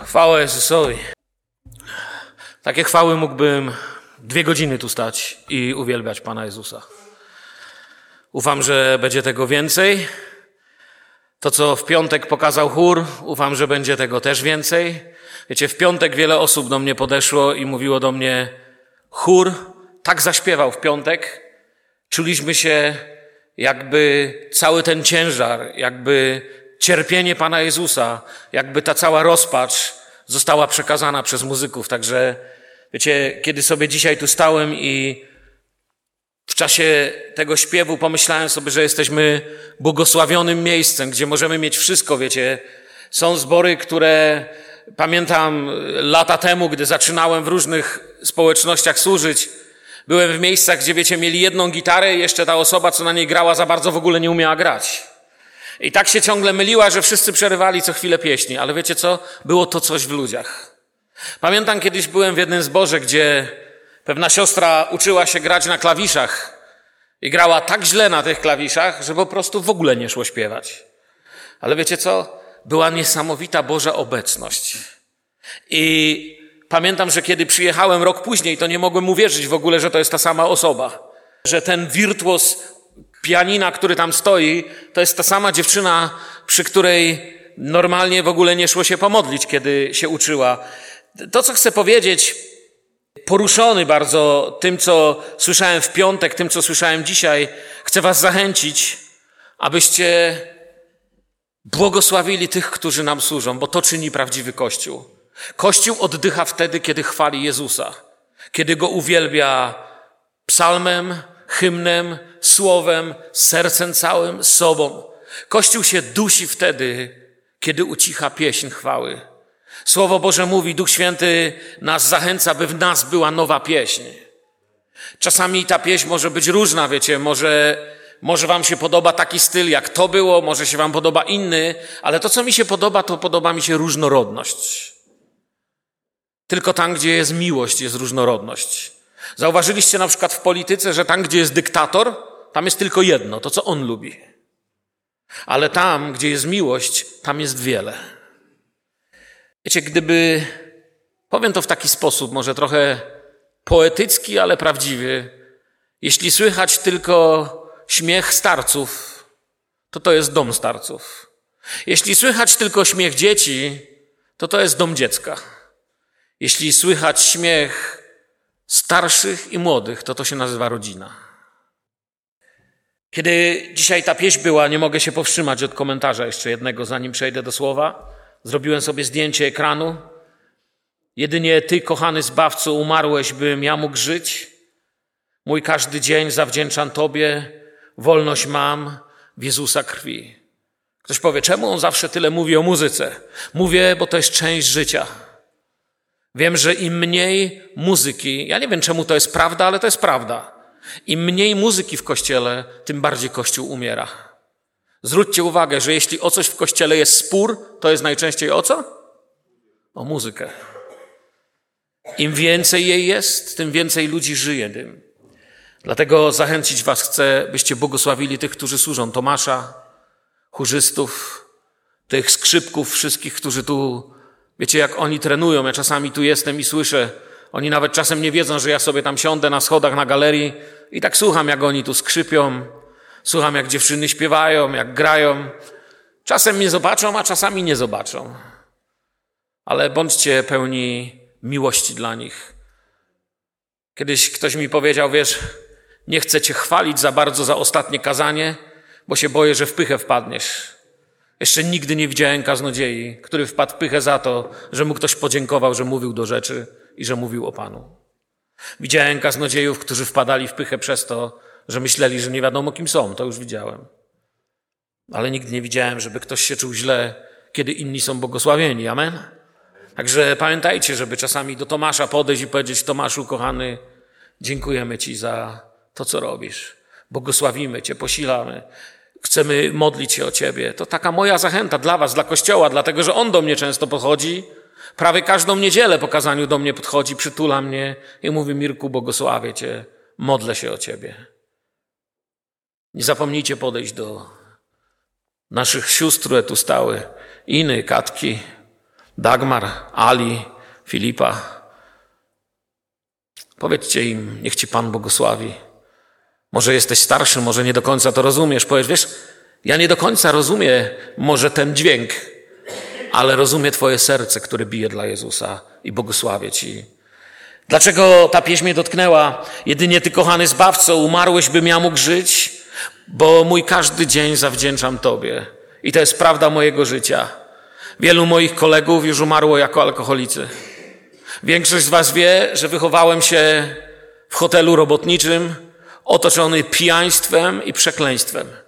Chwała Jezusowi. Takie chwały mógłbym dwie godziny tu stać i uwielbiać Pana Jezusa. Ufam, że będzie tego więcej. To, co w piątek pokazał chór, ufam, że będzie tego też więcej. Wiecie, w piątek wiele osób do mnie podeszło i mówiło do mnie, chór tak zaśpiewał w piątek, czuliśmy się jakby cały ten ciężar, jakby cierpienie Pana Jezusa, jakby ta cała rozpacz została przekazana przez muzyków. Także, wiecie, kiedy sobie dzisiaj tu stałem i w czasie tego śpiewu pomyślałem sobie, że jesteśmy błogosławionym miejscem, gdzie możemy mieć wszystko, wiecie. Są zbory, które pamiętam lata temu, gdy zaczynałem w różnych społecznościach służyć, byłem w miejscach, gdzie, wiecie, mieli jedną gitarę i jeszcze ta osoba, co na niej grała, za bardzo w ogóle nie umiała grać. I tak się ciągle myliła, że wszyscy przerywali co chwilę pieśni, ale wiecie co? Było to coś w ludziach. Pamiętam kiedyś byłem w jednym zborze, gdzie pewna siostra uczyła się grać na klawiszach i grała tak źle na tych klawiszach, że po prostu w ogóle nie szło śpiewać. Ale wiecie co? Była niesamowita Boża obecność. I pamiętam, że kiedy przyjechałem rok później, to nie mogłem uwierzyć w ogóle, że to jest ta sama osoba. Że ten wirtuos pianina, który tam stoi, to jest ta sama dziewczyna, przy której normalnie w ogóle nie szło się pomodlić, kiedy się uczyła. To, co chcę powiedzieć, poruszony bardzo tym, co słyszałem w piątek, tym, co słyszałem dzisiaj, chcę Was zachęcić, abyście błogosławili tych, którzy nam służą, bo to czyni prawdziwy Kościół. Kościół oddycha wtedy, kiedy chwali Jezusa, kiedy go uwielbia psalmem, hymnem, słowem, sercem całym, sobą. Kościół się dusi wtedy, kiedy ucicha pieśń chwały. Słowo Boże mówi, Duch Święty nas zachęca, by w nas była nowa pieśń. Czasami ta pieśń może być różna, wiecie, może, może wam się podoba taki styl, jak to było, może się wam podoba inny, ale to, co mi się podoba, to podoba mi się różnorodność. Tylko tam, gdzie jest miłość, jest różnorodność. Zauważyliście na przykład w polityce, że tam, gdzie jest dyktator, tam jest tylko jedno, to co on lubi. Ale tam, gdzie jest miłość, tam jest wiele. Wiecie, gdyby, powiem to w taki sposób, może trochę poetycki, ale prawdziwy, jeśli słychać tylko śmiech starców, to to jest dom starców. Jeśli słychać tylko śmiech dzieci, to to jest dom dziecka. Jeśli słychać śmiech starszych i młodych, to to się nazywa rodzina. Kiedy dzisiaj ta pieśń była, nie mogę się powstrzymać od komentarza jeszcze jednego, zanim przejdę do słowa. Zrobiłem sobie zdjęcie ekranu. Jedynie Ty, kochany Zbawco, umarłeś, bym ja mógł żyć. Mój każdy dzień zawdzięczam Tobie. Wolność mam w Jezusa krwi. Ktoś powie, czemu on zawsze tyle mówi o muzyce? Mówię, bo to jest część życia. Wiem, że im mniej muzyki, ja nie wiem czemu to jest prawda, ale to jest prawda. Im mniej muzyki w kościele, tym bardziej kościół umiera. Zwróćcie uwagę, że jeśli o coś w kościele jest spór, to jest najczęściej o co? O muzykę. Im więcej jej jest, tym więcej ludzi żyje tym. Dlatego zachęcić Was chcę, byście błogosławili tych, którzy służą Tomasza, chórzystów, tych skrzypków, wszystkich, którzy tu, wiecie, jak oni trenują. Ja czasami tu jestem i słyszę, oni nawet czasem nie wiedzą, że ja sobie tam siądę na schodach na galerii i tak słucham, jak oni tu skrzypią, słucham, jak dziewczyny śpiewają, jak grają. Czasem mnie zobaczą, a czasami nie zobaczą. Ale bądźcie pełni miłości dla nich. Kiedyś ktoś mi powiedział, wiesz, nie chcę cię chwalić za bardzo za ostatnie kazanie, bo się boję, że w pychę wpadniesz. Jeszcze nigdy nie widziałem kaznodziei, który wpadł w pychę za to, że mu ktoś podziękował, że mówił do rzeczy i że mówił o Panu. Widziałem kaznodziejów, którzy wpadali w pychę przez to, że myśleli, że nie wiadomo kim są. To już widziałem. Ale nigdy nie widziałem, żeby ktoś się czuł źle, kiedy inni są błogosławieni. Amen? Także pamiętajcie, żeby czasami do Tomasza podejść i powiedzieć: Tomaszu, kochany, dziękujemy Ci za to, co robisz. Błogosławimy Cię, posilamy. Chcemy modlić się o Ciebie. To taka moja zachęta dla Was, dla Kościoła, dlatego że On do mnie często pochodzi. Prawie każdą niedzielę po kazaniu do mnie podchodzi, przytula mnie i mówi: Mirku, błogosławię Cię, modlę się o Ciebie. Nie zapomnijcie podejść do naszych sióstr, które tu stały, Iny, Katki, Dagmar, Ali, Filipa. Powiedzcie im, niech ci Pan błogosławi. Może jesteś starszy, może nie do końca to rozumiesz. Powiedz, wiesz, ja nie do końca rozumiem może ten dźwięk, ale rozumiem Twoje serce, które bije dla Jezusa i błogosławię Ci. Dlaczego ta pieśń mnie dotknęła? Jedynie Ty, kochany Zbawco, umarłeś, bym ja mógł żyć, bo mój każdy dzień zawdzięczam Tobie. I to jest prawda mojego życia. Wielu moich kolegów już umarło jako alkoholicy. Większość z Was wie, że wychowałem się w hotelu robotniczym, otoczony pijaństwem i przekleństwem.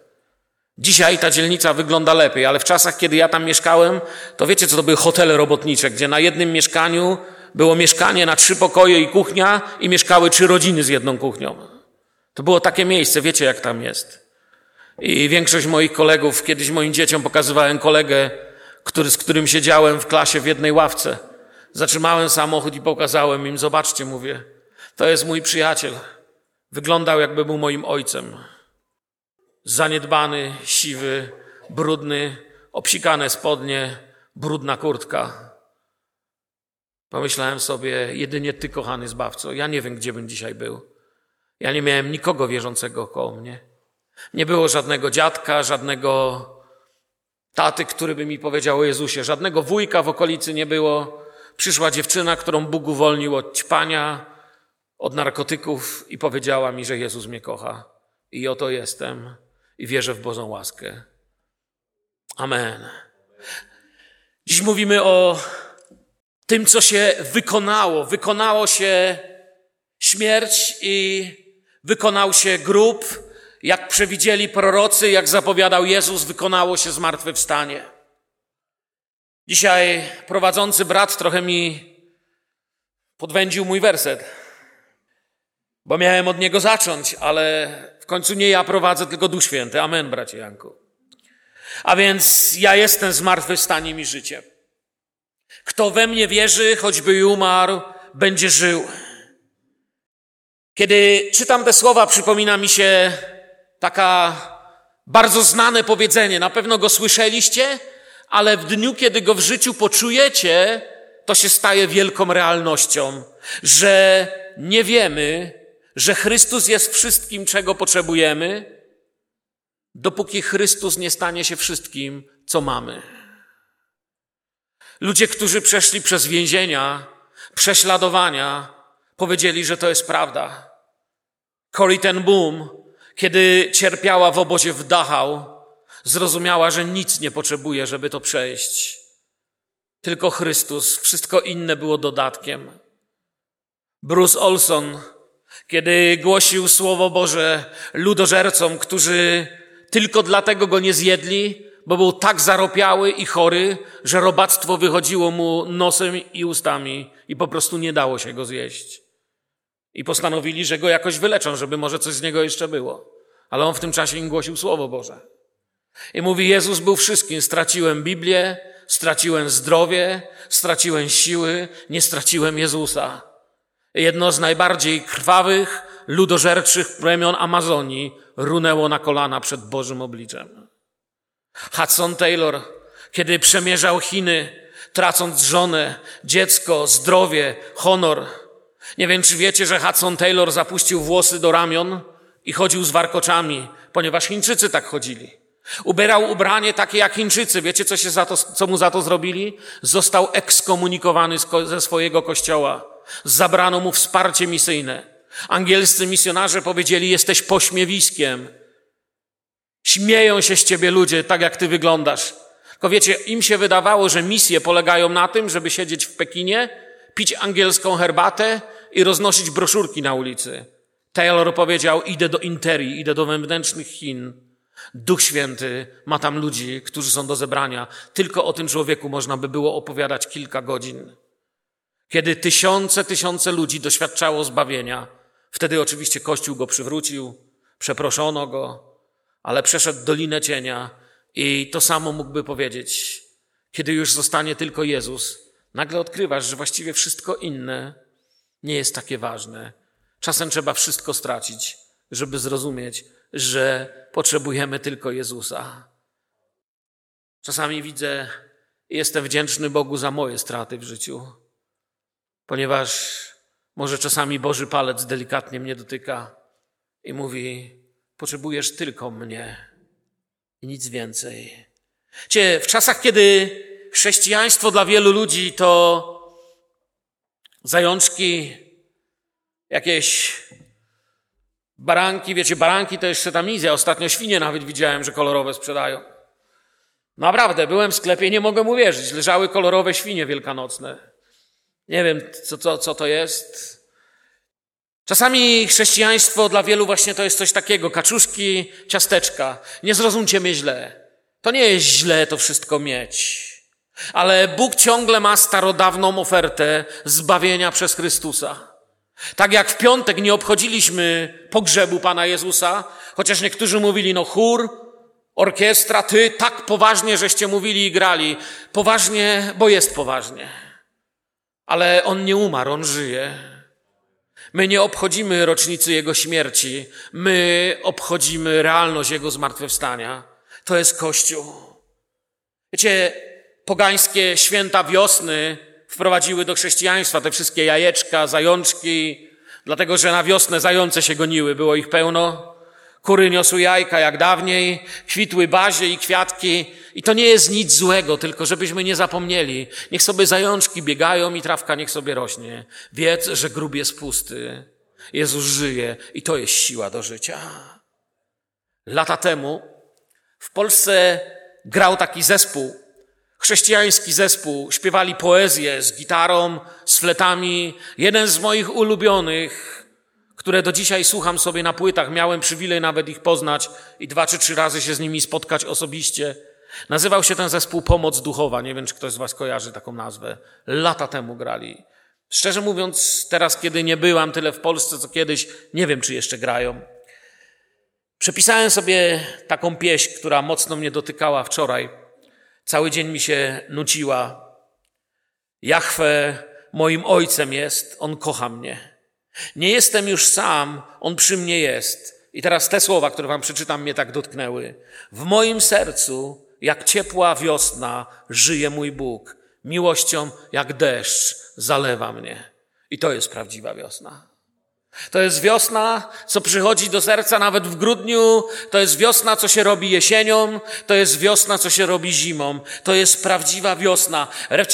Dzisiaj ta dzielnica wygląda lepiej, ale w czasach, kiedy ja tam mieszkałem, to wiecie, co to były hotele robotnicze, gdzie na jednym mieszkaniu było mieszkanie na trzy pokoje i kuchnia i mieszkały trzy rodziny z jedną kuchnią. To było takie miejsce, wiecie, jak tam jest. I większość moich kolegów, kiedyś moim dzieciom pokazywałem kolegę, który, z którym siedziałem w klasie w jednej ławce. Zatrzymałem samochód i pokazałem im, zobaczcie, mówię, to jest mój przyjaciel. Wyglądał, jakby był moim ojcem. Zaniedbany, siwy, brudny, obsikane spodnie, brudna kurtka. Pomyślałem sobie, jedynie Ty, kochany Zbawco, ja nie wiem, gdzie bym dzisiaj był. Ja nie miałem nikogo wierzącego koło mnie. Nie było żadnego dziadka, żadnego taty, który by mi powiedział o Jezusie, żadnego wujka w okolicy nie było. Przyszła dziewczyna, którą Bóg uwolnił od ćpania, od narkotyków i powiedziała mi, że Jezus mnie kocha. I oto jestem i wierzę w Bożą łaskę. Amen. Dziś mówimy o tym, co się wykonało. Wykonało się śmierć i wykonał się grób. Jak przewidzieli prorocy, jak zapowiadał Jezus, wykonało się zmartwychwstanie. Dzisiaj prowadzący brat trochę mi podwędził mój werset, bo miałem od niego zacząć, ale w końcu nie ja prowadzę, tylko Duch Święty. Amen, bracie Janku. A więc ja jestem zmartwychwstaniem i życiem. Kto we mnie wierzy, choćby i umarł, będzie żył. Kiedy czytam te słowa, przypomina mi się taka bardzo znane powiedzenie. Na pewno go słyszeliście, ale w dniu, kiedy go w życiu poczujecie, to się staje wielką realnością, że nie wiemy, że Chrystus jest wszystkim, czego potrzebujemy, dopóki Chrystus nie stanie się wszystkim, co mamy. Ludzie, którzy przeszli przez więzienia, prześladowania, powiedzieli, że to jest prawda. Corrie ten Boom, kiedy cierpiała w obozie w Dachau, zrozumiała, że nic nie potrzebuje, żeby to przejść. Tylko Chrystus, wszystko inne było dodatkiem. Bruce Olson, kiedy głosił Słowo Boże ludożercom, którzy tylko dlatego go nie zjedli, bo był tak zaropiały i chory, że robactwo wychodziło mu nosem i ustami i po prostu nie dało się go zjeść. I postanowili, że go jakoś wyleczą, żeby może coś z niego jeszcze było. Ale on w tym czasie im głosił Słowo Boże. I mówi, Jezus był wszystkim. Straciłem Biblię, straciłem zdrowie, straciłem siły, nie straciłem Jezusa. Jedno z najbardziej krwawych, ludożerczych plemion Amazonii runęło na kolana przed Bożym obliczem. Hudson Taylor, kiedy przemierzał Chiny, tracąc żonę, dziecko, zdrowie, honor. Nie wiem, czy wiecie, że Hudson Taylor zapuścił włosy do ramion i chodził z warkoczami, ponieważ Chińczycy tak chodzili. Ubierał ubranie takie jak Chińczycy. Wiecie, co, się za to, co mu za to zrobili? Został ekskomunikowany ze swojego kościoła. Zabrano mu wsparcie misyjne. Angielscy misjonarze powiedzieli, jesteś pośmiewiskiem. Śmieją się z ciebie ludzie, tak jak ty wyglądasz. Tylko wiecie, im się wydawało, że misje polegają na tym, żeby siedzieć w Pekinie, pić angielską herbatę i roznosić broszurki na ulicy. Taylor powiedział, idę do interii, idę do wewnętrznych Chin. Duch Święty ma tam ludzi, którzy są do zebrania. Tylko o tym człowieku można by było opowiadać kilka godzin. Kiedy tysiące, tysiące ludzi doświadczało zbawienia, wtedy oczywiście Kościół go przywrócił, przeproszono go, ale przeszedł dolinę cienia i to samo mógłby powiedzieć. Kiedy już zostanie tylko Jezus, nagle odkrywasz, że właściwie wszystko inne nie jest takie ważne. Czasem trzeba wszystko stracić, żeby zrozumieć, że potrzebujemy tylko Jezusa. Czasami widzę jestem wdzięczny Bogu za moje straty w życiu, ponieważ może czasami Boży palec delikatnie mnie dotyka i mówi: Potrzebujesz tylko mnie i nic więcej. Cie, w czasach, kiedy chrześcijaństwo dla wielu ludzi to zajączki, jakieś baranki, wiecie, baranki to jeszcze tam Ostatnio świnie nawet widziałem, że kolorowe sprzedają. Naprawdę, byłem w sklepie, nie mogę uwierzyć. Leżały kolorowe świnie wielkanocne. Nie wiem, co, co, co to jest. Czasami chrześcijaństwo dla wielu właśnie to jest coś takiego, kaczuszki, ciasteczka. Nie zrozumcie mnie źle. To nie jest źle to wszystko mieć. Ale Bóg ciągle ma starodawną ofertę zbawienia przez Chrystusa. Tak jak w piątek nie obchodziliśmy pogrzebu Pana Jezusa, chociaż niektórzy mówili, no chór, orkiestra, ty tak poważnie żeście mówili i grali. Poważnie, bo jest poważnie. Ale On nie umarł, On żyje. My nie obchodzimy rocznicy Jego śmierci, my obchodzimy realność Jego zmartwychwstania. To jest Kościół. Wiecie, pogańskie święta wiosny wprowadziły do chrześcijaństwa te wszystkie jajeczka, zajączki, dlatego że na wiosnę zające się goniły, było ich pełno. Kury niosły jajka jak dawniej, kwitły bazie i kwiatki. I to nie jest nic złego, tylko żebyśmy nie zapomnieli. Niech sobie zajączki biegają i trawka niech sobie rośnie. Wiedz, że grób jest pusty. Jezus żyje i to jest siła do życia. Lata temu w Polsce grał taki zespół Chrześcijański zespół, śpiewali poezję z gitarą, z fletami. Jeden z moich ulubionych, które do dzisiaj słucham sobie na płytach, miałem przywilej nawet ich poznać i dwa czy trzy razy się z nimi spotkać osobiście. Nazywał się ten zespół Pomoc Duchowa. Nie wiem, czy ktoś z Was kojarzy taką nazwę. Lata temu grali. Szczerze mówiąc, teraz, kiedy nie byłam tyle w Polsce, co kiedyś, nie wiem, czy jeszcze grają. Przepisałem sobie taką pieśń, która mocno mnie dotykała wczoraj. Cały dzień mi się nuciła. Jachwę moim ojcem jest, on kocha mnie. Nie jestem już sam, on przy mnie jest. I teraz te słowa, które wam przeczytam, mnie tak dotknęły. W moim sercu, jak ciepła wiosna, żyje mój Bóg. Miłością, jak deszcz, zalewa mnie. I to jest prawdziwa wiosna. To jest wiosna, co przychodzi do serca nawet w grudniu. To jest wiosna, co się robi jesienią. To jest wiosna, co się robi zimą. To jest prawdziwa wiosna.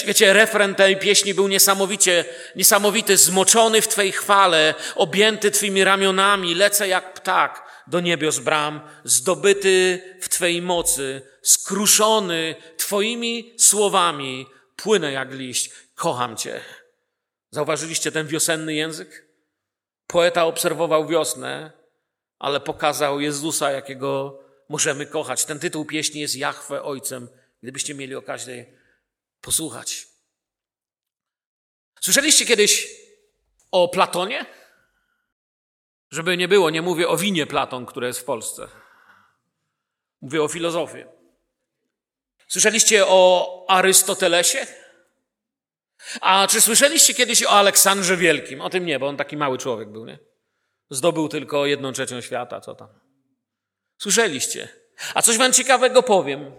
Wiecie, refren tej pieśni był niesamowicie, niesamowity, zmoczony w Twej chwale, objęty Twymi ramionami. Lecę jak ptak do niebios bram, zdobyty w Twej mocy, skruszony Twoimi słowami. Płynę jak liść. Kocham Cię. Zauważyliście ten wiosenny język? Poeta obserwował wiosnę, ale pokazał Jezusa, jakiego możemy kochać. Ten tytuł pieśni jest Jachwę Ojcem, gdybyście mieli okazję posłuchać. Słyszeliście kiedyś o Platonie? Żeby nie było, nie mówię o winie Platon, które jest w Polsce. Mówię o filozofii. Słyszeliście o Arystotelesie? A czy słyszeliście kiedyś o Aleksandrze Wielkim? O tym nie, bo on taki mały człowiek był, nie? Zdobył tylko jedną trzecią świata, co tam. Słyszeliście. A coś wam ciekawego powiem.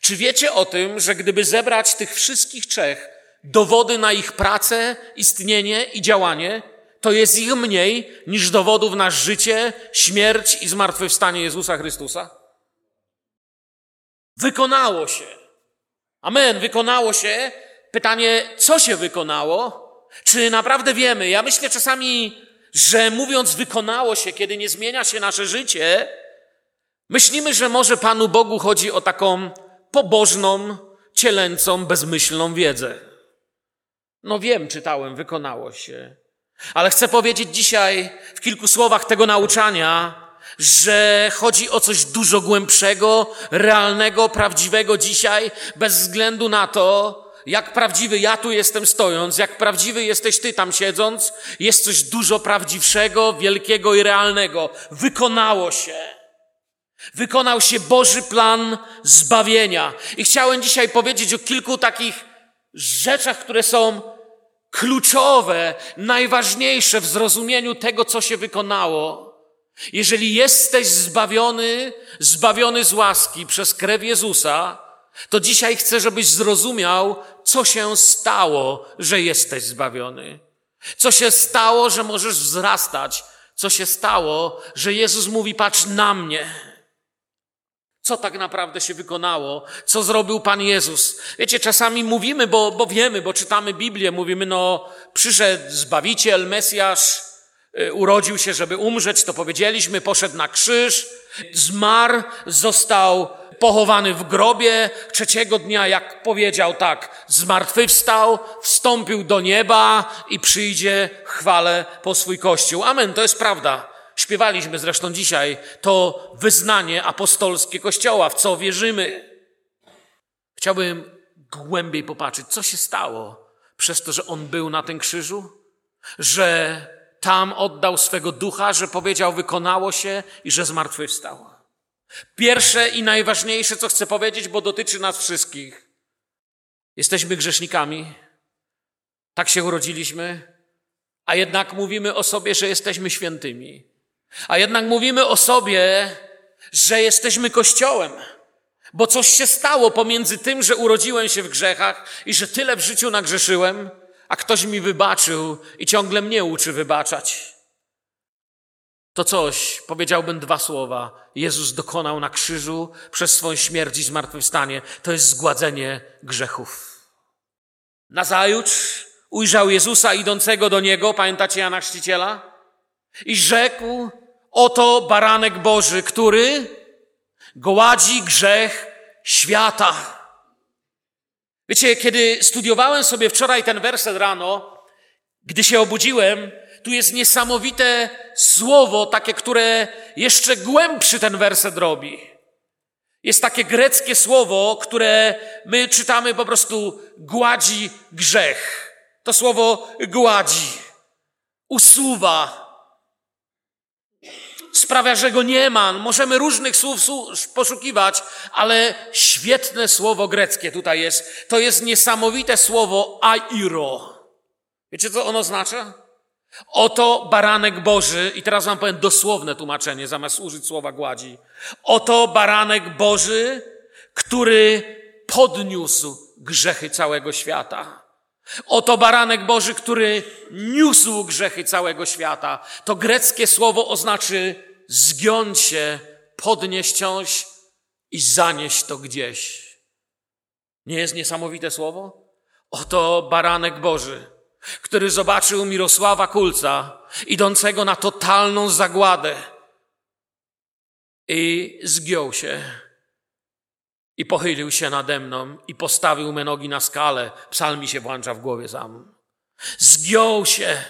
Czy wiecie o tym, że gdyby zebrać tych wszystkich trzech dowody na ich pracę, istnienie i działanie, to jest ich mniej niż dowodów na życie, śmierć i zmartwychwstanie Jezusa Chrystusa? Wykonało się. Amen. Wykonało się Pytanie, co się wykonało? Czy naprawdę wiemy? Ja myślę czasami, że mówiąc wykonało się, kiedy nie zmienia się nasze życie, myślimy, że może Panu Bogu chodzi o taką pobożną, cielęcą, bezmyślną wiedzę. No wiem, czytałem, wykonało się. Ale chcę powiedzieć dzisiaj w kilku słowach tego nauczania, że chodzi o coś dużo głębszego, realnego, prawdziwego dzisiaj, bez względu na to, jak prawdziwy ja tu jestem stojąc, jak prawdziwy jesteś ty tam siedząc, jest coś dużo prawdziwszego, wielkiego i realnego. Wykonało się. Wykonał się Boży plan zbawienia. I chciałem dzisiaj powiedzieć o kilku takich rzeczach, które są kluczowe, najważniejsze w zrozumieniu tego, co się wykonało. Jeżeli jesteś zbawiony, zbawiony z łaski przez krew Jezusa, to dzisiaj chcę, żebyś zrozumiał, co się stało, że jesteś zbawiony. Co się stało, że możesz wzrastać. Co się stało, że Jezus mówi, patrz na mnie. Co tak naprawdę się wykonało? Co zrobił Pan Jezus? Wiecie, czasami mówimy, bo, bo wiemy, bo czytamy Biblię, mówimy, no, przyszedł Zbawiciel, Mesjasz, y, urodził się, żeby umrzeć, to powiedzieliśmy, poszedł na krzyż, zmarł, został pochowany w grobie, trzeciego dnia, jak powiedział tak, zmartwychwstał, wstąpił do nieba i przyjdzie chwale po swój Kościół. Amen, to jest prawda. Śpiewaliśmy zresztą dzisiaj to wyznanie apostolskie Kościoła, w co wierzymy. Chciałbym głębiej popatrzeć, co się stało przez to, że On był na tym krzyżu, że tam oddał swego ducha, że powiedział, wykonało się i że zmartwychwstał. Pierwsze i najważniejsze, co chcę powiedzieć, bo dotyczy nas wszystkich. Jesteśmy grzesznikami. Tak się urodziliśmy, a jednak mówimy o sobie, że jesteśmy świętymi. A jednak mówimy o sobie, że jesteśmy Kościołem. Bo coś się stało pomiędzy tym, że urodziłem się w grzechach i że tyle w życiu nagrzeszyłem, a ktoś mi wybaczył i ciągle mnie uczy wybaczać. To coś, powiedziałbym dwa słowa, Jezus dokonał na krzyżu przez swoją śmierć i zmartwychwstanie. To jest zgładzenie grzechów. Nazajutrz ujrzał Jezusa idącego do niego, pamiętacie Jana Chrzciciela? I rzekł, Oto baranek Boży, który gładzi grzech świata. Wiecie, kiedy studiowałem sobie wczoraj ten werset rano, gdy się obudziłem, tu jest niesamowite słowo, takie, które jeszcze głębszy ten werset robi. Jest takie greckie słowo, które my czytamy po prostu gładzi grzech. To słowo gładzi, usuwa, sprawia, że go nie ma. Możemy różnych słów poszukiwać, ale świetne słowo greckie tutaj jest. To jest niesamowite słowo airo. Wiecie, co ono oznacza? Oto baranek Boży, i teraz wam powiem dosłowne tłumaczenie, zamiast użyć słowa gładzi. Oto baranek Boży, który podniósł grzechy całego świata. Oto baranek Boży, który niósł grzechy całego świata. To greckie słowo oznaczy zgiąć się, podnieść coś i zanieść to gdzieś. Nie jest niesamowite słowo? Oto baranek Boży, który zobaczył Mirosława Kulca, idącego na totalną zagładę i zgiął się i pochylił się nade mną i postawił me nogi na skalę. Psalm mi się włącza w głowie sam. Zgiął się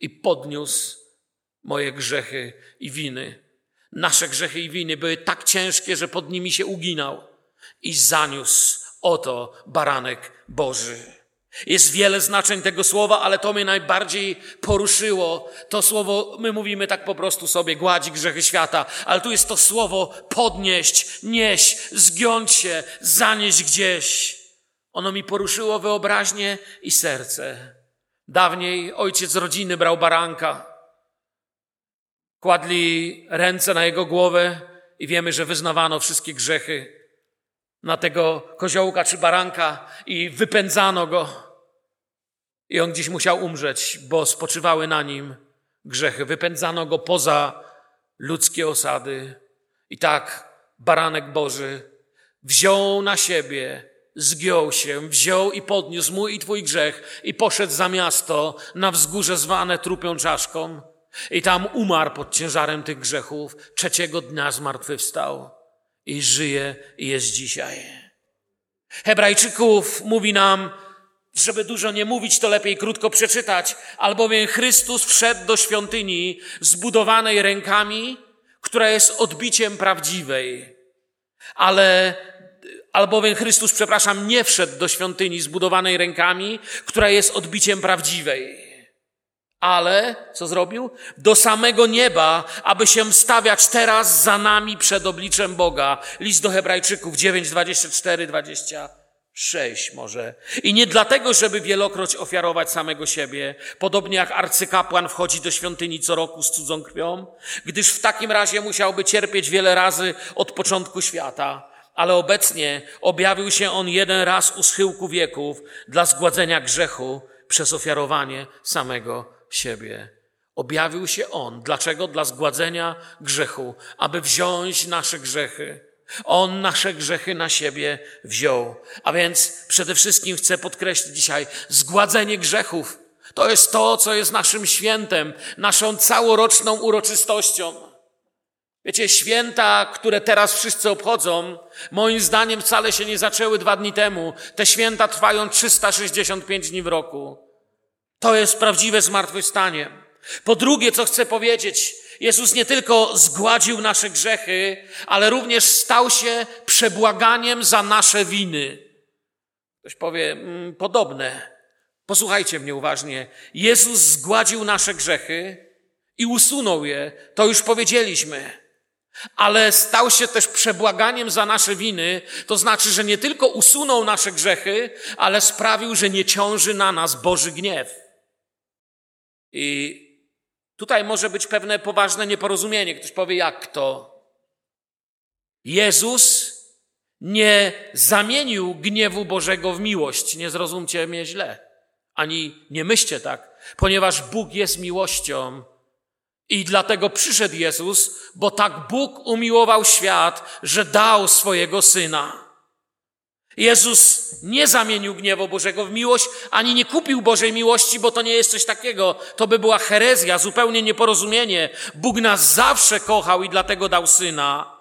i podniósł moje grzechy i winy. Nasze grzechy i winy były tak ciężkie, że pod nimi się uginał i zaniósł oto baranek Boży. Jest wiele znaczeń tego słowa, ale to mnie najbardziej poruszyło. To słowo, my mówimy tak po prostu sobie, gładzi grzechy świata, ale tu jest to słowo podnieść, nieść, zgiąć się, zanieść gdzieś. Ono mi poruszyło wyobraźnię i serce. Dawniej ojciec rodziny brał baranka, kładli ręce na jego głowę i wiemy, że wyznawano wszystkie grzechy na tego koziołka czy baranka i wypędzano go. I on gdzieś musiał umrzeć, bo spoczywały na nim grzechy. Wypędzano go poza ludzkie osady. I tak baranek Boży wziął na siebie, zgiął się, wziął i podniósł mój i twój grzech i poszedł za miasto na wzgórze zwane trupią czaszką i tam umarł pod ciężarem tych grzechów. Trzeciego dnia zmartwychwstał i żyje i jest dzisiaj. Hebrajczyków mówi nam, żeby dużo nie mówić, to lepiej krótko przeczytać, albowiem Chrystus wszedł do świątyni zbudowanej rękami, która jest odbiciem prawdziwej. Ale albowiem Chrystus, przepraszam, nie wszedł do świątyni zbudowanej rękami, która jest odbiciem prawdziwej ale co zrobił? Do samego nieba, aby się stawiać teraz za nami przed obliczem Boga. List do Hebrajczyków 9, 24, 26 może. I nie dlatego, żeby wielokroć ofiarować samego siebie, podobnie jak arcykapłan wchodzi do świątyni co roku z cudzą krwią, gdyż w takim razie musiałby cierpieć wiele razy od początku świata. ale obecnie objawił się On jeden raz u schyłku wieków dla zgładzenia grzechu przez ofiarowanie samego siebie. Objawił się On. Dlaczego? Dla zgładzenia grzechu, aby wziąć nasze grzechy. On nasze grzechy na siebie wziął. A więc przede wszystkim chcę podkreślić dzisiaj zgładzenie grzechów. To jest to, co jest naszym świętem, naszą całoroczną uroczystością. Wiecie, święta, które teraz wszyscy obchodzą, moim zdaniem wcale się nie zaczęły dwa dni temu. Te święta trwają 365 dni w roku. To jest prawdziwe zmartwychwstanie. Po drugie, co chcę powiedzieć, Jezus nie tylko zgładził nasze grzechy, ale również stał się przebłaganiem za nasze winy. Ktoś powie, mm, podobne. Posłuchajcie mnie uważnie. Jezus zgładził nasze grzechy i usunął je. To już powiedzieliśmy ale stał się też przebłaganiem za nasze winy, to znaczy, że nie tylko usunął nasze grzechy, ale sprawił, że nie ciąży na nas Boży gniew. I tutaj może być pewne poważne nieporozumienie. Ktoś powie, jak to? Jezus nie zamienił gniewu Bożego w miłość. Nie zrozumcie mnie źle. Ani nie myślcie tak, ponieważ Bóg jest miłością i dlatego przyszedł Jezus, bo tak Bóg umiłował świat, że dał swojego syna. Jezus nie zamienił gniewu Bożego w miłość, ani nie kupił Bożej miłości, bo to nie jest coś takiego. To by była herezja, zupełnie nieporozumienie. Bóg nas zawsze kochał i dlatego dał syna.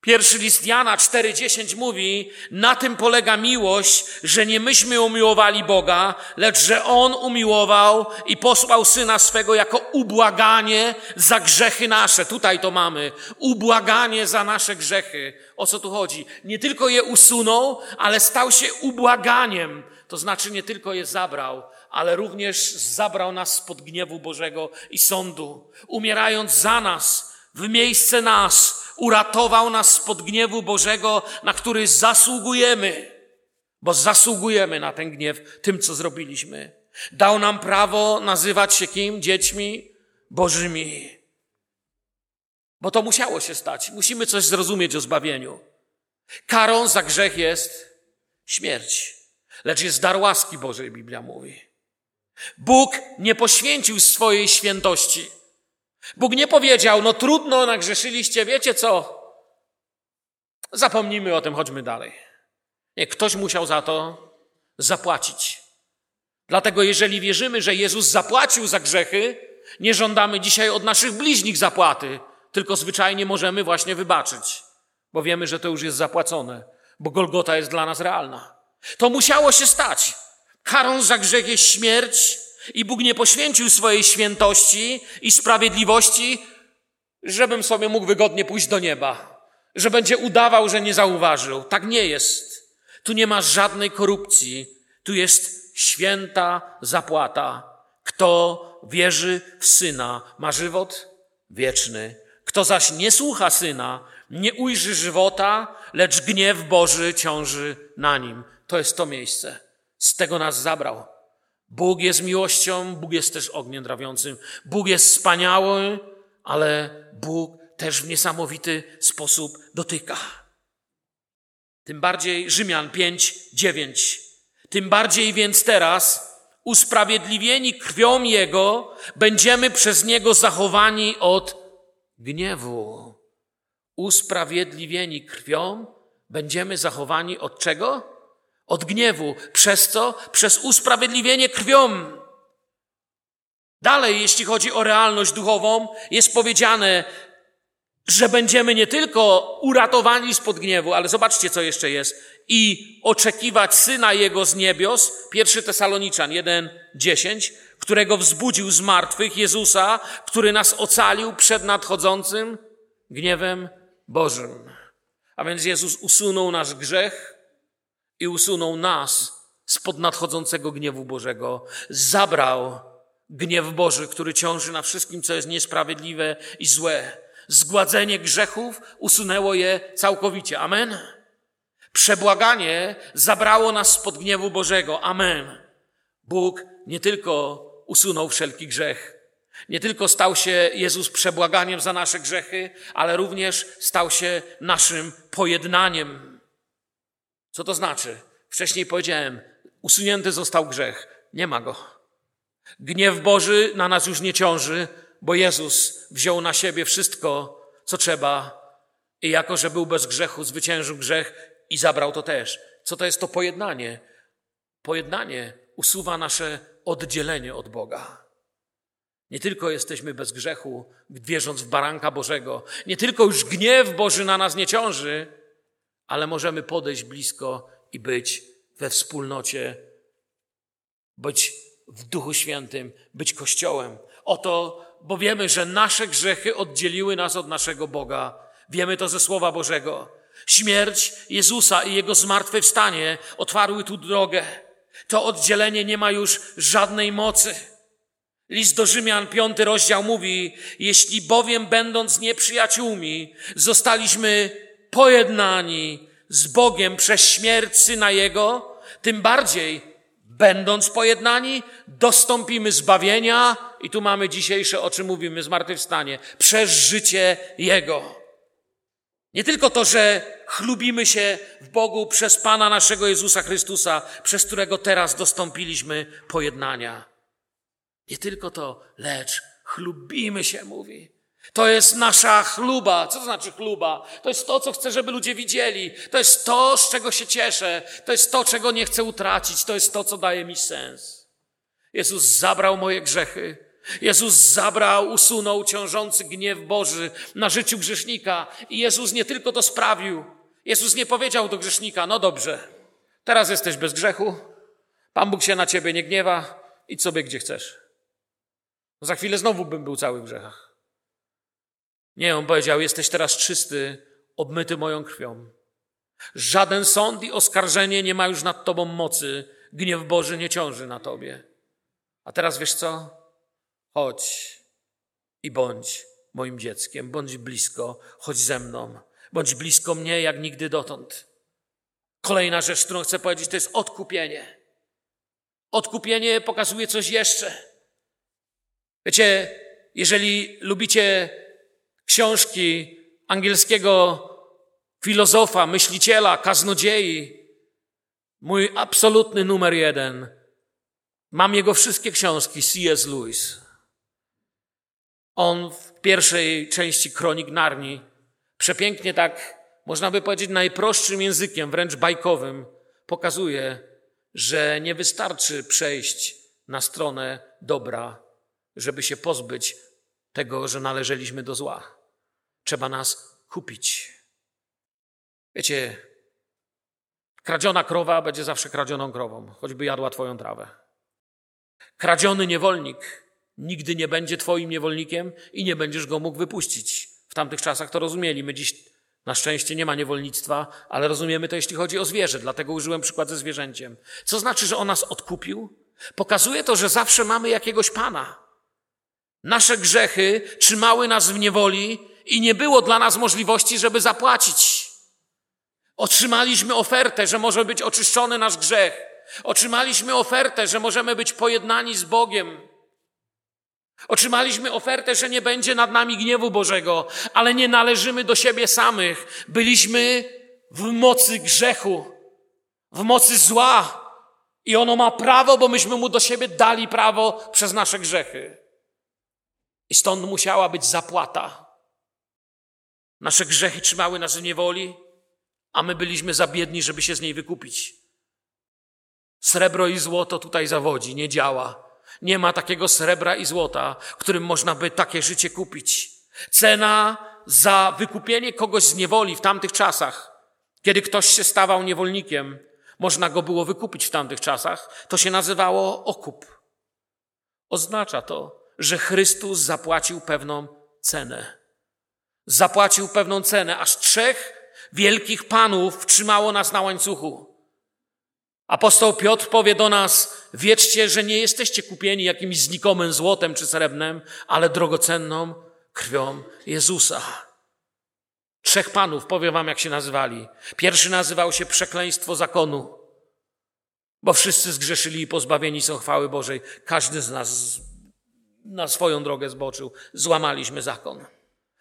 Pierwszy list Jana 4,10 mówi, na tym polega miłość, że nie myśmy umiłowali Boga, lecz że On umiłował i posłał Syna swego jako ubłaganie za grzechy nasze. Tutaj to mamy. Ubłaganie za nasze grzechy. O co tu chodzi? Nie tylko je usunął, ale stał się ubłaganiem. To znaczy nie tylko je zabrał, ale również zabrał nas spod gniewu Bożego i sądu. Umierając za nas, w miejsce nas, uratował nas spod gniewu Bożego, na który zasługujemy, bo zasługujemy na ten gniew tym, co zrobiliśmy. Dał nam prawo nazywać się kim? Dziećmi Bożymi. Bo to musiało się stać. Musimy coś zrozumieć o zbawieniu. Karą za grzech jest śmierć, lecz jest dar łaski Bożej, Biblia mówi. Bóg nie poświęcił swojej świętości Bóg nie powiedział, no trudno, nagrzeszyliście, wiecie co? Zapomnijmy o tym, chodźmy dalej. Nie, ktoś musiał za to zapłacić. Dlatego, jeżeli wierzymy, że Jezus zapłacił za grzechy, nie żądamy dzisiaj od naszych bliźnich zapłaty, tylko zwyczajnie możemy właśnie wybaczyć, bo wiemy, że to już jest zapłacone, bo Golgota jest dla nas realna. To musiało się stać. Karą za grzech jest śmierć, i Bóg nie poświęcił swojej świętości i sprawiedliwości, żebym sobie mógł wygodnie pójść do nieba, że będzie udawał, że nie zauważył. Tak nie jest. Tu nie ma żadnej korupcji. Tu jest święta zapłata. Kto wierzy w Syna, ma żywot wieczny. Kto zaś nie słucha Syna, nie ujrzy żywota, lecz gniew Boży ciąży na nim. To jest to miejsce. Z tego nas zabrał. Bóg jest miłością, Bóg jest też ogniem drawiącym. Bóg jest wspaniały, ale Bóg też w niesamowity sposób dotyka. Tym bardziej Rzymian 5, 9. Tym bardziej więc teraz, usprawiedliwieni krwią Jego, będziemy przez Niego zachowani od gniewu. Usprawiedliwieni krwią, będziemy zachowani od czego? Od gniewu. Przez co? Przez usprawiedliwienie krwią. Dalej, jeśli chodzi o realność duchową, jest powiedziane, że będziemy nie tylko uratowani spod gniewu, ale zobaczcie, co jeszcze jest. I oczekiwać Syna Jego z niebios, pierwszy Tesaloniczan 1:10, którego wzbudził z martwych Jezusa, który nas ocalił przed nadchodzącym gniewem Bożym. A więc Jezus usunął nasz grzech, i usunął nas spod nadchodzącego gniewu Bożego. Zabrał gniew Boży, który ciąży na wszystkim, co jest niesprawiedliwe i złe. Zgładzenie grzechów usunęło je całkowicie. Amen. Przebłaganie zabrało nas spod gniewu Bożego. Amen. Bóg nie tylko usunął wszelki grzech, Nie tylko stał się Jezus przebłaganiem za nasze grzechy, ale również stał się naszym pojednaniem. Co to znaczy? Wcześniej powiedziałem, usunięty został grzech. Nie ma go. Gniew Boży na nas już nie ciąży, bo Jezus wziął na siebie wszystko, co trzeba i jako, że był bez grzechu, zwyciężył grzech i zabrał to też. Co to jest to pojednanie? Pojednanie usuwa nasze oddzielenie od Boga. Nie tylko jesteśmy bez grzechu, wierząc w baranka Bożego, nie tylko już gniew Boży na nas nie ciąży, ale możemy podejść blisko i być we wspólnocie, być w Duchu Świętym, być Kościołem. Oto, bo wiemy, że nasze grzechy oddzieliły nas od naszego Boga. Wiemy to ze Słowa Bożego. Śmierć Jezusa i Jego zmartwychwstanie otwarły tu drogę. To oddzielenie nie ma już żadnej mocy. List do Rzymian, piąty rozdział mówi, jeśli bowiem będąc nieprzyjaciółmi, zostaliśmy pojednani z Bogiem przez śmierć Syna Jego, tym bardziej, będąc pojednani, dostąpimy zbawienia i tu mamy dzisiejsze, o czym mówimy, zmartwychwstanie, przez życie Jego. Nie tylko to, że chlubimy się w Bogu przez Pana naszego Jezusa Chrystusa, przez którego teraz dostąpiliśmy pojednania. Nie tylko to, lecz chlubimy się, mówi. To jest nasza chluba. Co to znaczy chluba? To jest to, co chcę, żeby ludzie widzieli. To jest to, z czego się cieszę. To jest to, czego nie chcę utracić. To jest to, co daje mi sens. Jezus zabrał moje grzechy. Jezus zabrał, usunął ciążący gniew Boży na życiu grzesznika. I Jezus nie tylko to sprawił. Jezus nie powiedział do grzesznika, no dobrze, teraz jesteś bez grzechu, Pan Bóg się na ciebie nie gniewa, idź sobie gdzie chcesz. Za chwilę znowu bym był cały w grzechach. Nie, on powiedział, jesteś teraz czysty, obmyty moją krwią. Żaden sąd i oskarżenie nie ma już nad tobą mocy. Gniew Boży nie ciąży na tobie. A teraz wiesz co? Chodź i bądź moim dzieckiem, bądź blisko, chodź ze mną, bądź blisko mnie jak nigdy dotąd. Kolejna rzecz, którą chcę powiedzieć, to jest odkupienie. Odkupienie pokazuje coś jeszcze. Wiecie, jeżeli lubicie książki angielskiego filozofa, myśliciela, kaznodziei, mój absolutny numer jeden, mam jego wszystkie książki, C.S. Lewis. On w pierwszej części Kronik Narni przepięknie tak, można by powiedzieć, najprostszym językiem, wręcz bajkowym, pokazuje, że nie wystarczy przejść na stronę dobra, żeby się pozbyć tego, że należeliśmy do zła. Trzeba nas kupić. Wiecie, kradziona krowa będzie zawsze kradzioną krową, choćby jadła twoją trawę. Kradziony niewolnik nigdy nie będzie twoim niewolnikiem i nie będziesz go mógł wypuścić. W tamtych czasach to rozumieli. My dziś na szczęście nie ma niewolnictwa, ale rozumiemy to, jeśli chodzi o zwierzę. Dlatego użyłem przykład ze zwierzęciem. Co znaczy, że on nas odkupił? Pokazuje to, że zawsze mamy jakiegoś pana. Nasze grzechy trzymały nas w niewoli i nie było dla nas możliwości, żeby zapłacić. Otrzymaliśmy ofertę, że może być oczyszczony nasz grzech. Otrzymaliśmy ofertę, że możemy być pojednani z Bogiem. Otrzymaliśmy ofertę, że nie będzie nad nami gniewu Bożego, ale nie należymy do siebie samych. Byliśmy w mocy grzechu, w mocy zła. I ono ma prawo, bo myśmy mu do siebie dali prawo przez nasze grzechy. I stąd musiała być zapłata. Nasze grzechy trzymały nas w niewoli, a my byliśmy za biedni, żeby się z niej wykupić. Srebro i złoto tutaj zawodzi, nie działa. Nie ma takiego srebra i złota, którym można by takie życie kupić. Cena za wykupienie kogoś z niewoli w tamtych czasach, kiedy ktoś się stawał niewolnikiem, można go było wykupić w tamtych czasach, to się nazywało okup. Oznacza to, że Chrystus zapłacił pewną cenę. Zapłacił pewną cenę, aż trzech wielkich panów trzymało nas na łańcuchu. Apostoł Piotr powie do nas, wiedzcie, że nie jesteście kupieni jakimś znikomym złotem czy srebrnem, ale drogocenną krwią Jezusa. Trzech panów, powiem wam jak się nazywali. Pierwszy nazywał się przekleństwo zakonu, bo wszyscy zgrzeszyli i pozbawieni są chwały Bożej. Każdy z nas na swoją drogę zboczył. Złamaliśmy zakon.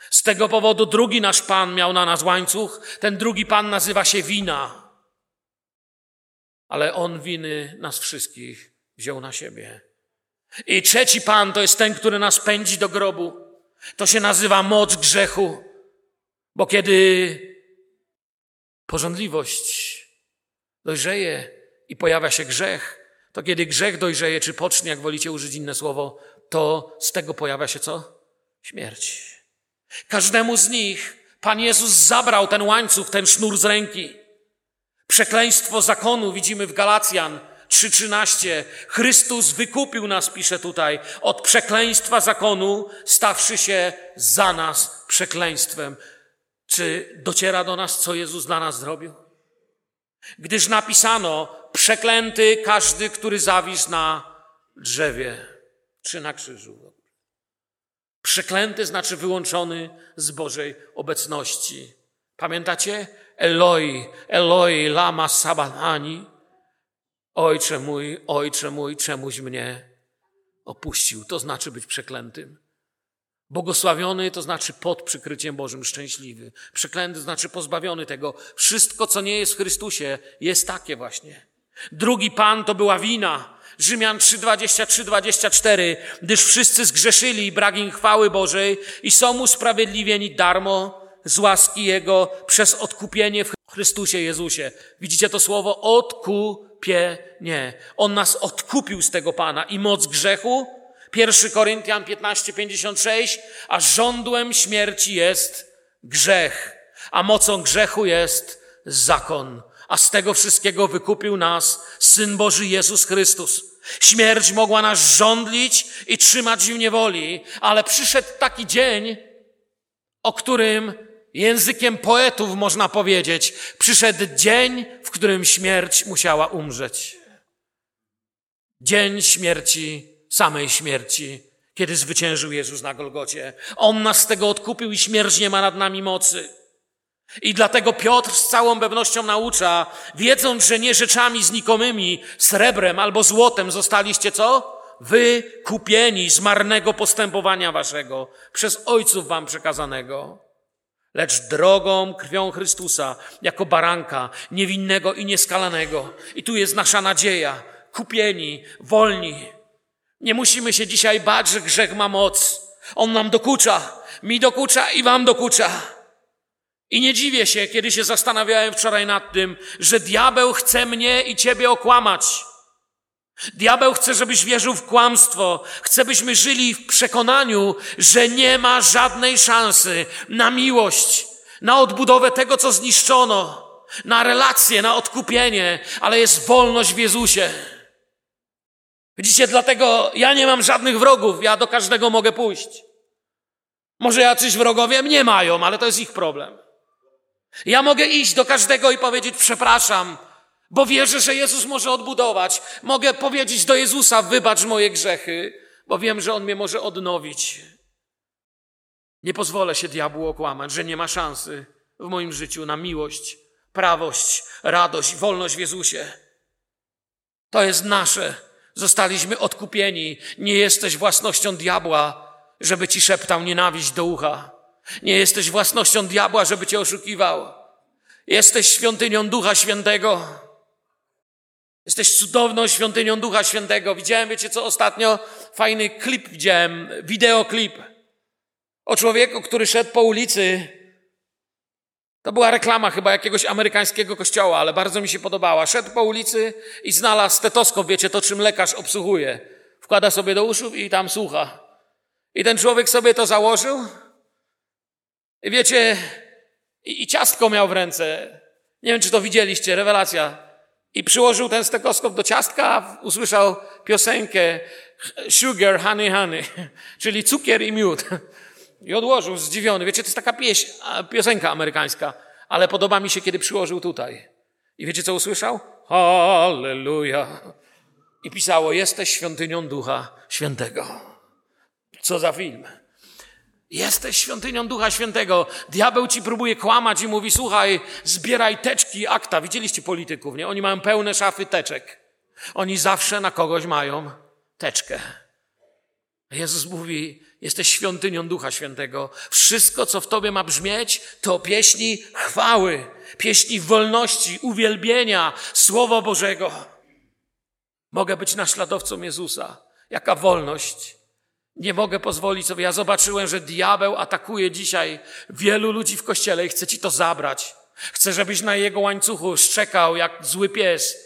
Z tego powodu drugi nasz Pan miał na nas łańcuch. Ten drugi Pan nazywa się wina. Ale On winy nas wszystkich wziął na siebie. I trzeci Pan to jest ten, który nas pędzi do grobu. To się nazywa moc grzechu. Bo kiedy porządliwość dojrzeje i pojawia się grzech, to kiedy grzech dojrzeje, czy pocznie, jak wolicie użyć inne słowo, to z tego pojawia się co? Śmierć. Każdemu z nich Pan Jezus zabrał ten łańcuch, ten sznur z ręki. Przekleństwo zakonu widzimy w Galacjan 3:13. Chrystus wykupił nas, pisze tutaj, od przekleństwa zakonu, stawszy się za nas przekleństwem. Czy dociera do nas, co Jezus dla nas zrobił? Gdyż napisano, przeklęty każdy, który zawisł na drzewie czy na krzyżu. Przeklęty znaczy wyłączony z Bożej obecności. Pamiętacie? Eloi, Eloi, lama sabanani. Ojcze mój, ojcze mój, czemuś mnie opuścił. To znaczy być przeklętym. Błogosławiony to znaczy pod przykryciem Bożym szczęśliwy. Przeklęty znaczy pozbawiony tego. Wszystko, co nie jest w Chrystusie, jest takie właśnie. Drugi Pan to była wina. Rzymian 3:23, 24, gdyż wszyscy zgrzeszyli i brak im chwały Bożej i są usprawiedliwieni darmo z łaski Jego przez odkupienie w Chrystusie Jezusie. Widzicie to słowo? Odkupienie. On nas odkupił z tego Pana i moc grzechu 1 Koryntian 15, 56, a żądłem śmierci jest grzech, a mocą grzechu jest zakon. A z tego wszystkiego wykupił nas Syn Boży Jezus Chrystus. Śmierć mogła nas żądlić i trzymać w niewoli, ale przyszedł taki dzień, o którym językiem poetów można powiedzieć, przyszedł dzień, w którym śmierć musiała umrzeć. Dzień śmierci samej śmierci, kiedy zwyciężył Jezus na Golgocie. On nas z tego odkupił i śmierć nie ma nad nami mocy. I dlatego Piotr z całą pewnością naucza, wiedząc, że nie rzeczami znikomymi, srebrem albo złotem zostaliście co? Wy kupieni z marnego postępowania waszego, przez ojców wam przekazanego, lecz drogą krwią Chrystusa, jako baranka, niewinnego i nieskalanego. I tu jest nasza nadzieja, kupieni, wolni, nie musimy się dzisiaj bać, że grzech ma moc. On nam dokucza, mi dokucza i wam dokucza. I nie dziwię się, kiedy się zastanawiałem wczoraj nad tym, że diabeł chce mnie i ciebie okłamać. Diabeł chce, żebyś wierzył w kłamstwo. Chce, byśmy żyli w przekonaniu, że nie ma żadnej szansy na miłość, na odbudowę tego, co zniszczono, na relacje, na odkupienie, ale jest wolność w Jezusie. Widzicie, dlatego ja nie mam żadnych wrogów, ja do każdego mogę pójść. Może jacyś wrogowie mnie mają, ale to jest ich problem. Ja mogę iść do każdego i powiedzieć przepraszam, bo wierzę, że Jezus może odbudować. Mogę powiedzieć do Jezusa, wybacz moje grzechy, bo wiem, że On mnie może odnowić. Nie pozwolę się diabłu okłamać, że nie ma szansy w moim życiu na miłość, prawość, radość, wolność w Jezusie. To jest nasze Zostaliśmy odkupieni. Nie jesteś własnością diabła, żeby ci szeptał nienawiść do ucha. Nie jesteś własnością diabła, żeby cię oszukiwał. Jesteś świątynią Ducha Świętego. Jesteś cudowną świątynią Ducha Świętego. Widziałem, wiecie co, ostatnio fajny klip widziałem, wideoklip o człowieku, który szedł po ulicy to była reklama chyba jakiegoś amerykańskiego kościoła, ale bardzo mi się podobała. Szedł po ulicy i znalazł stetoskop, wiecie, to czym lekarz obsługuje. Wkłada sobie do uszu i tam słucha. I ten człowiek sobie to założył. Wiecie, i, i ciastko miał w ręce. Nie wiem, czy to widzieliście, rewelacja. I przyłożył ten stetoskop do ciastka, usłyszał piosenkę Sugar, Honey, Honey, czyli cukier i miód. I odłożył zdziwiony. Wiecie, to jest taka pieśń, piosenka amerykańska, ale podoba mi się, kiedy przyłożył tutaj. I wiecie, co usłyszał? Halleluja. I pisało, jesteś świątynią Ducha Świętego. Co za film. Jesteś świątynią Ducha Świętego. Diabeł ci próbuje kłamać i mówi, słuchaj, zbieraj teczki, akta. Widzieliście polityków, nie? Oni mają pełne szafy teczek. Oni zawsze na kogoś mają teczkę. Jezus mówi, jesteś świątynią Ducha Świętego. Wszystko, co w tobie ma brzmieć, to pieśni chwały, pieśni wolności, uwielbienia, Słowa Bożego. Mogę być naśladowcą Jezusa. Jaka wolność. Nie mogę pozwolić sobie. Ja zobaczyłem, że diabeł atakuje dzisiaj wielu ludzi w kościele i chce ci to zabrać. Chce, żebyś na jego łańcuchu szczekał jak zły pies.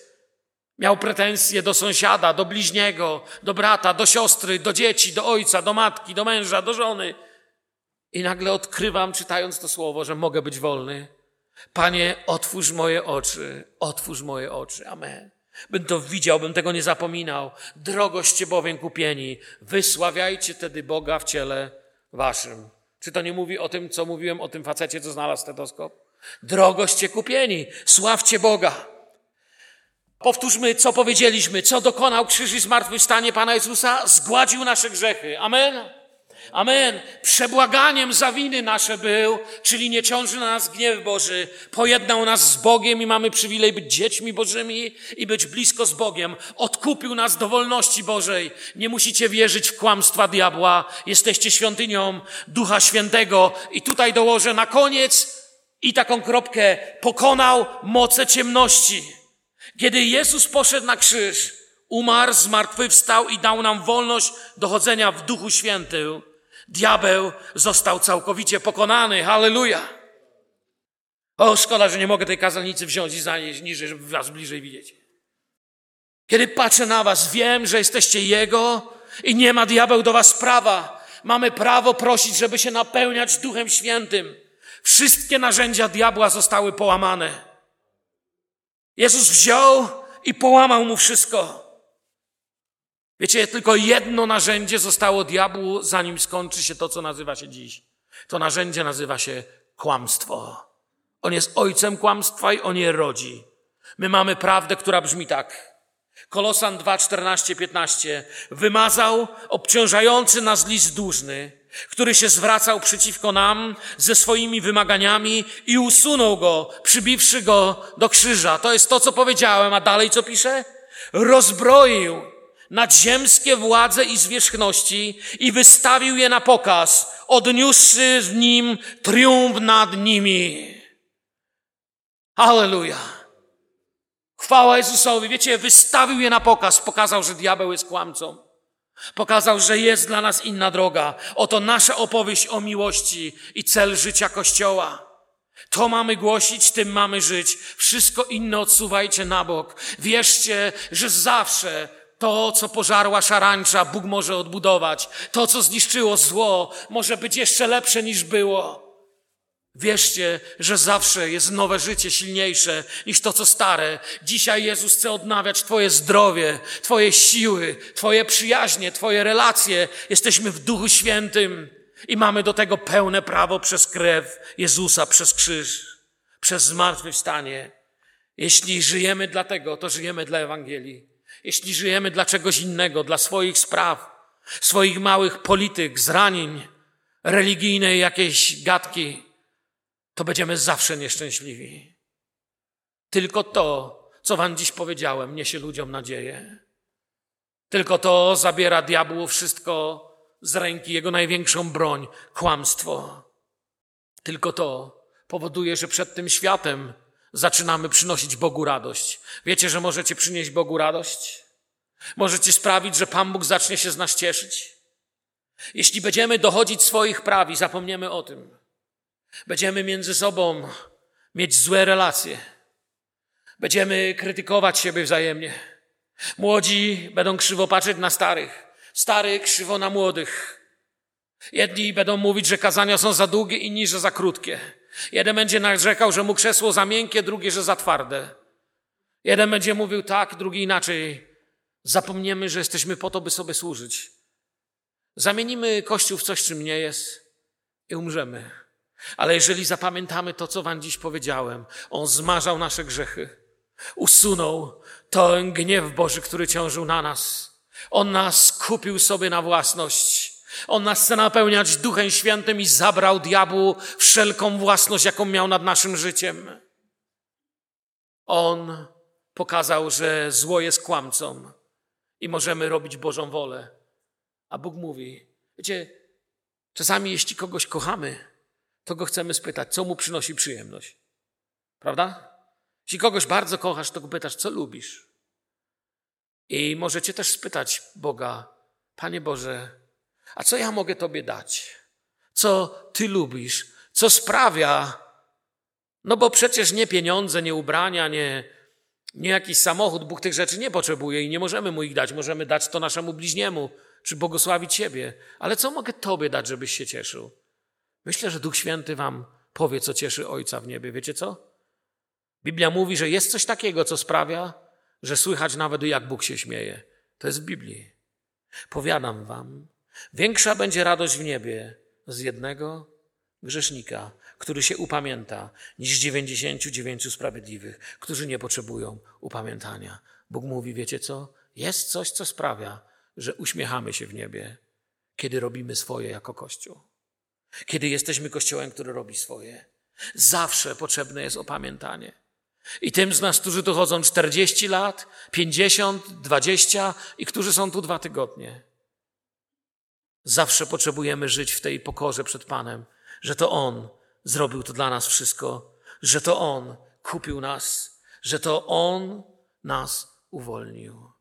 Miał pretensje do sąsiada, do bliźniego, do brata, do siostry, do dzieci, do ojca, do matki, do męża, do żony. I nagle odkrywam, czytając to słowo, że mogę być wolny. Panie, otwórz moje oczy, otwórz moje oczy. Amen. Bym to widział, bym tego nie zapominał. Drogoście bowiem kupieni, wysławiajcie tedy Boga w ciele waszym. Czy to nie mówi o tym, co mówiłem o tym facecie, co znalazł stetoskop? Drogoście kupieni, sławcie Boga. Powtórzmy, co powiedzieliśmy, co dokonał krzyż i zmartwychwstanie Pana Jezusa, zgładził nasze grzechy. Amen. Amen. Przebłaganiem za winy nasze był, czyli nie ciąży na nas gniew Boży. Pojednał nas z Bogiem i mamy przywilej być dziećmi Bożymi i być blisko z Bogiem. Odkupił nas do wolności Bożej. Nie musicie wierzyć w kłamstwa diabła. Jesteście świątynią Ducha Świętego. I tutaj dołożę na koniec i taką kropkę. Pokonał moce ciemności. Kiedy Jezus poszedł na krzyż, umarł, zmartwychwstał i dał nam wolność dochodzenia w Duchu Świętym, diabeł został całkowicie pokonany. Halleluja! O, szkoda, że nie mogę tej kazalnicy wziąć i zanieść niżej, żeby was bliżej widzieć. Kiedy patrzę na was, wiem, że jesteście Jego i nie ma diabeł do was prawa. Mamy prawo prosić, żeby się napełniać Duchem Świętym. Wszystkie narzędzia diabła zostały połamane. Jezus wziął i połamał mu wszystko. Wiecie, tylko jedno narzędzie zostało diabłu, zanim skończy się to, co nazywa się dziś. To narzędzie nazywa się kłamstwo. On jest ojcem kłamstwa i on je rodzi. My mamy prawdę, która brzmi tak. Kolosan 2, 14, 15. Wymazał obciążający nas list dłużny, który się zwracał przeciwko nam ze swoimi wymaganiami i usunął go, przybiwszy go do krzyża. To jest to, co powiedziałem, a dalej co pisze? Rozbroił nadziemskie władze i zwierzchności i wystawił je na pokaz, odniósłszy w nim triumf nad nimi. Halleluja. Chwała Jezusowi. Wiecie, wystawił je na pokaz, pokazał, że diabeł jest kłamcą. Pokazał, że jest dla nas inna droga. Oto nasza opowieść o miłości i cel życia Kościoła. To mamy głosić, tym mamy żyć. Wszystko inne odsuwajcie na bok. Wierzcie, że zawsze to, co pożarła szarańcza, Bóg może odbudować. To, co zniszczyło zło, może być jeszcze lepsze niż było. Wierzcie, że zawsze jest nowe życie silniejsze niż to, co stare. Dzisiaj Jezus chce odnawiać Twoje zdrowie, Twoje siły, Twoje przyjaźnie, Twoje relacje. Jesteśmy w Duchu Świętym i mamy do tego pełne prawo przez krew Jezusa, przez krzyż, przez zmartwychwstanie. Jeśli żyjemy dla tego, to żyjemy dla Ewangelii. Jeśli żyjemy dla czegoś innego, dla swoich spraw, swoich małych polityk, zranień, religijnej jakiejś gadki, to będziemy zawsze nieszczęśliwi. Tylko to, co wam dziś powiedziałem, niesie ludziom nadzieję. Tylko to zabiera diabłu wszystko z ręki, jego największą broń, kłamstwo. Tylko to powoduje, że przed tym światem zaczynamy przynosić Bogu radość. Wiecie, że możecie przynieść Bogu radość? Możecie sprawić, że Pan Bóg zacznie się z nas cieszyć? Jeśli będziemy dochodzić swoich praw i zapomniemy o tym, będziemy między sobą mieć złe relacje, będziemy krytykować siebie wzajemnie. Młodzi będą krzywo patrzeć na starych, stary krzywo na młodych. Jedni będą mówić, że kazania są za długie, inni, że za krótkie. Jeden będzie narzekał, że mu krzesło za miękkie, drugi, że za twarde. Jeden będzie mówił tak, drugi inaczej. Zapomniemy, że jesteśmy po to, by sobie służyć. Zamienimy Kościół w coś, czym nie jest i umrzemy. Ale jeżeli zapamiętamy to, co Wam dziś powiedziałem, On zmarzał nasze grzechy, usunął ten gniew Boży, który ciążył na nas. On nas kupił sobie na własność. On nas chce napełniać Duchem Świętym i zabrał diabłu wszelką własność, jaką miał nad naszym życiem. On pokazał, że zło jest kłamcą i możemy robić Bożą wolę, A Bóg mówi, wiecie, czasami jeśli kogoś kochamy, to go chcemy spytać, co mu przynosi przyjemność. Prawda? Jeśli kogoś bardzo kochasz, to go pytasz, co lubisz. I możecie też spytać Boga, Panie Boże, a co ja mogę Tobie dać? Co Ty lubisz? Co sprawia? No bo przecież nie pieniądze, nie ubrania, nie, nie jakiś samochód. Bóg tych rzeczy nie potrzebuje i nie możemy mu ich dać. Możemy dać to naszemu bliźniemu, czy błogosławić siebie. Ale co mogę Tobie dać, żebyś się cieszył? Myślę, że Duch Święty Wam powie, co cieszy Ojca w niebie. Wiecie co? Biblia mówi, że jest coś takiego, co sprawia, że słychać nawet jak Bóg się śmieje. To jest w Biblii. Powiadam Wam, większa będzie radość w niebie z jednego grzesznika, który się upamięta, niż dziewięćdziesięciu dziewięciu sprawiedliwych, którzy nie potrzebują upamiętania. Bóg mówi, wiecie co? Jest coś, co sprawia, że uśmiechamy się w niebie, kiedy robimy swoje jako Kościół. Kiedy jesteśmy Kościołem, który robi swoje. Zawsze potrzebne jest opamiętanie. I tym z nas, którzy tu chodzą 40 lat, 50, 20 i którzy są tu dwa tygodnie. Zawsze potrzebujemy żyć w tej pokorze przed Panem, że to On zrobił to dla nas wszystko, że to On kupił nas, że to On nas uwolnił.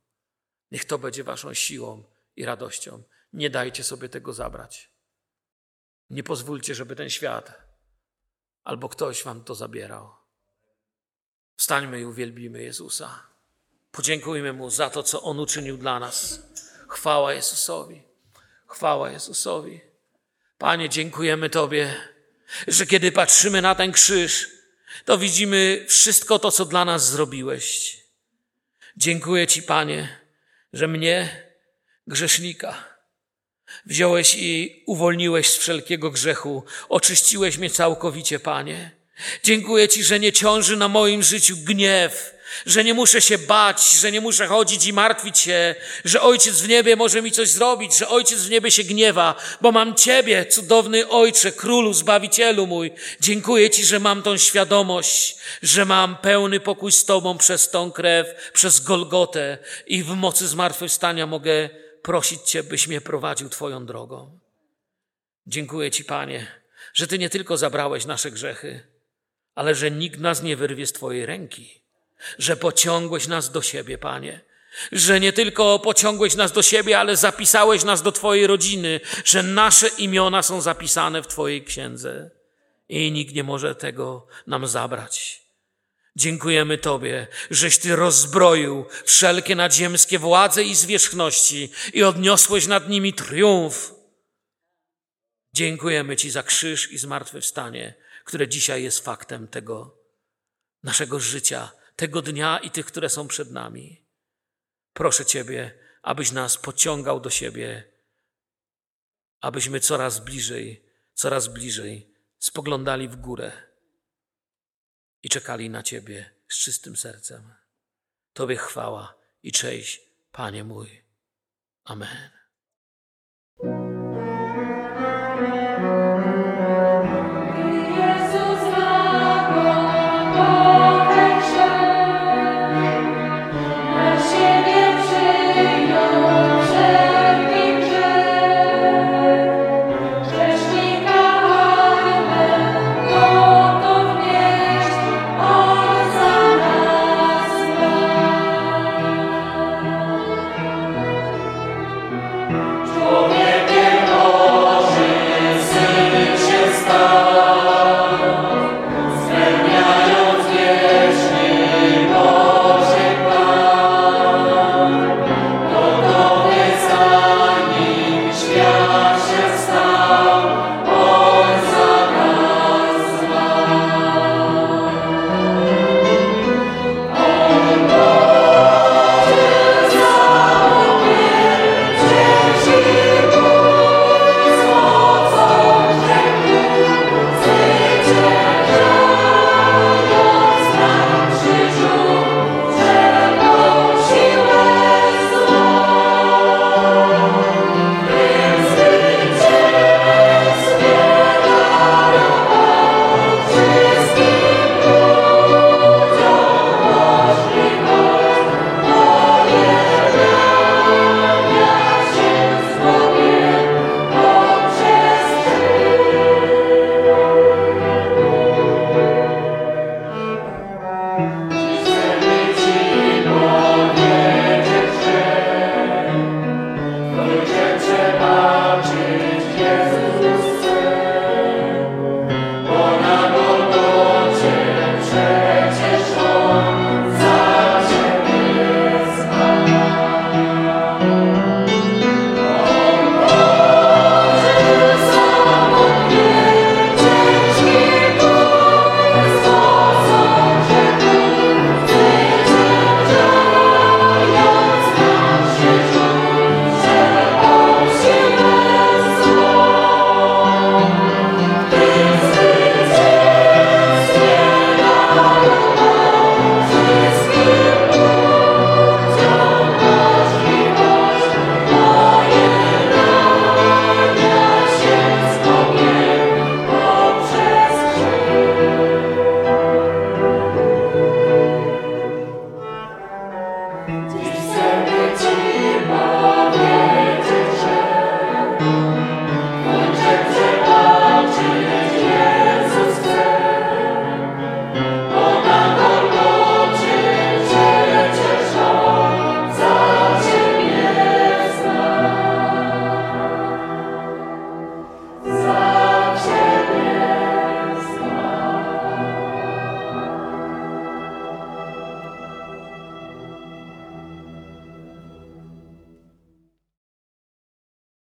Niech to będzie Waszą siłą i radością. Nie dajcie sobie tego zabrać. Nie pozwólcie, żeby ten świat albo ktoś Wam to zabierał. Wstańmy i uwielbimy Jezusa. Podziękujmy Mu za to, co On uczynił dla nas. Chwała Jezusowi. Chwała Jezusowi. Panie, dziękujemy Tobie, że kiedy patrzymy na ten krzyż, to widzimy wszystko to, co dla nas zrobiłeś. Dziękuję Ci, Panie, że mnie, grzesznika, wziąłeś i uwolniłeś z wszelkiego grzechu, oczyściłeś mnie całkowicie, Panie. Dziękuję Ci, że nie ciąży na moim życiu gniew, że nie muszę się bać, że nie muszę chodzić i martwić się, że Ojciec w niebie może mi coś zrobić, że Ojciec w niebie się gniewa, bo mam Ciebie, cudowny Ojcze, Królu, Zbawicielu mój. Dziękuję Ci, że mam tą świadomość, że mam pełny pokój z Tobą przez tą krew, przez Golgotę i w mocy zmartwychwstania mogę prosić Cię, byś mnie prowadził Twoją drogą. Dziękuję Ci, Panie, że Ty nie tylko zabrałeś nasze grzechy, ale że nikt nas nie wyrwie z Twojej ręki, że pociągłeś nas do siebie, Panie, że nie tylko pociągłeś nas do siebie, ale zapisałeś nas do Twojej rodziny, że nasze imiona są zapisane w Twojej księdze i nikt nie może tego nam zabrać. Dziękujemy Tobie, żeś Ty rozbroił wszelkie nadziemskie władze i zwierzchności i odniosłeś nad nimi triumf. Dziękujemy Ci za krzyż i zmartwychwstanie które dzisiaj jest faktem tego naszego życia, tego dnia i tych, które są przed nami. Proszę Ciebie, abyś nas pociągał do siebie, abyśmy coraz bliżej, coraz bliżej spoglądali w górę i czekali na Ciebie z czystym sercem. Tobie chwała i cześć, Panie mój. Amen.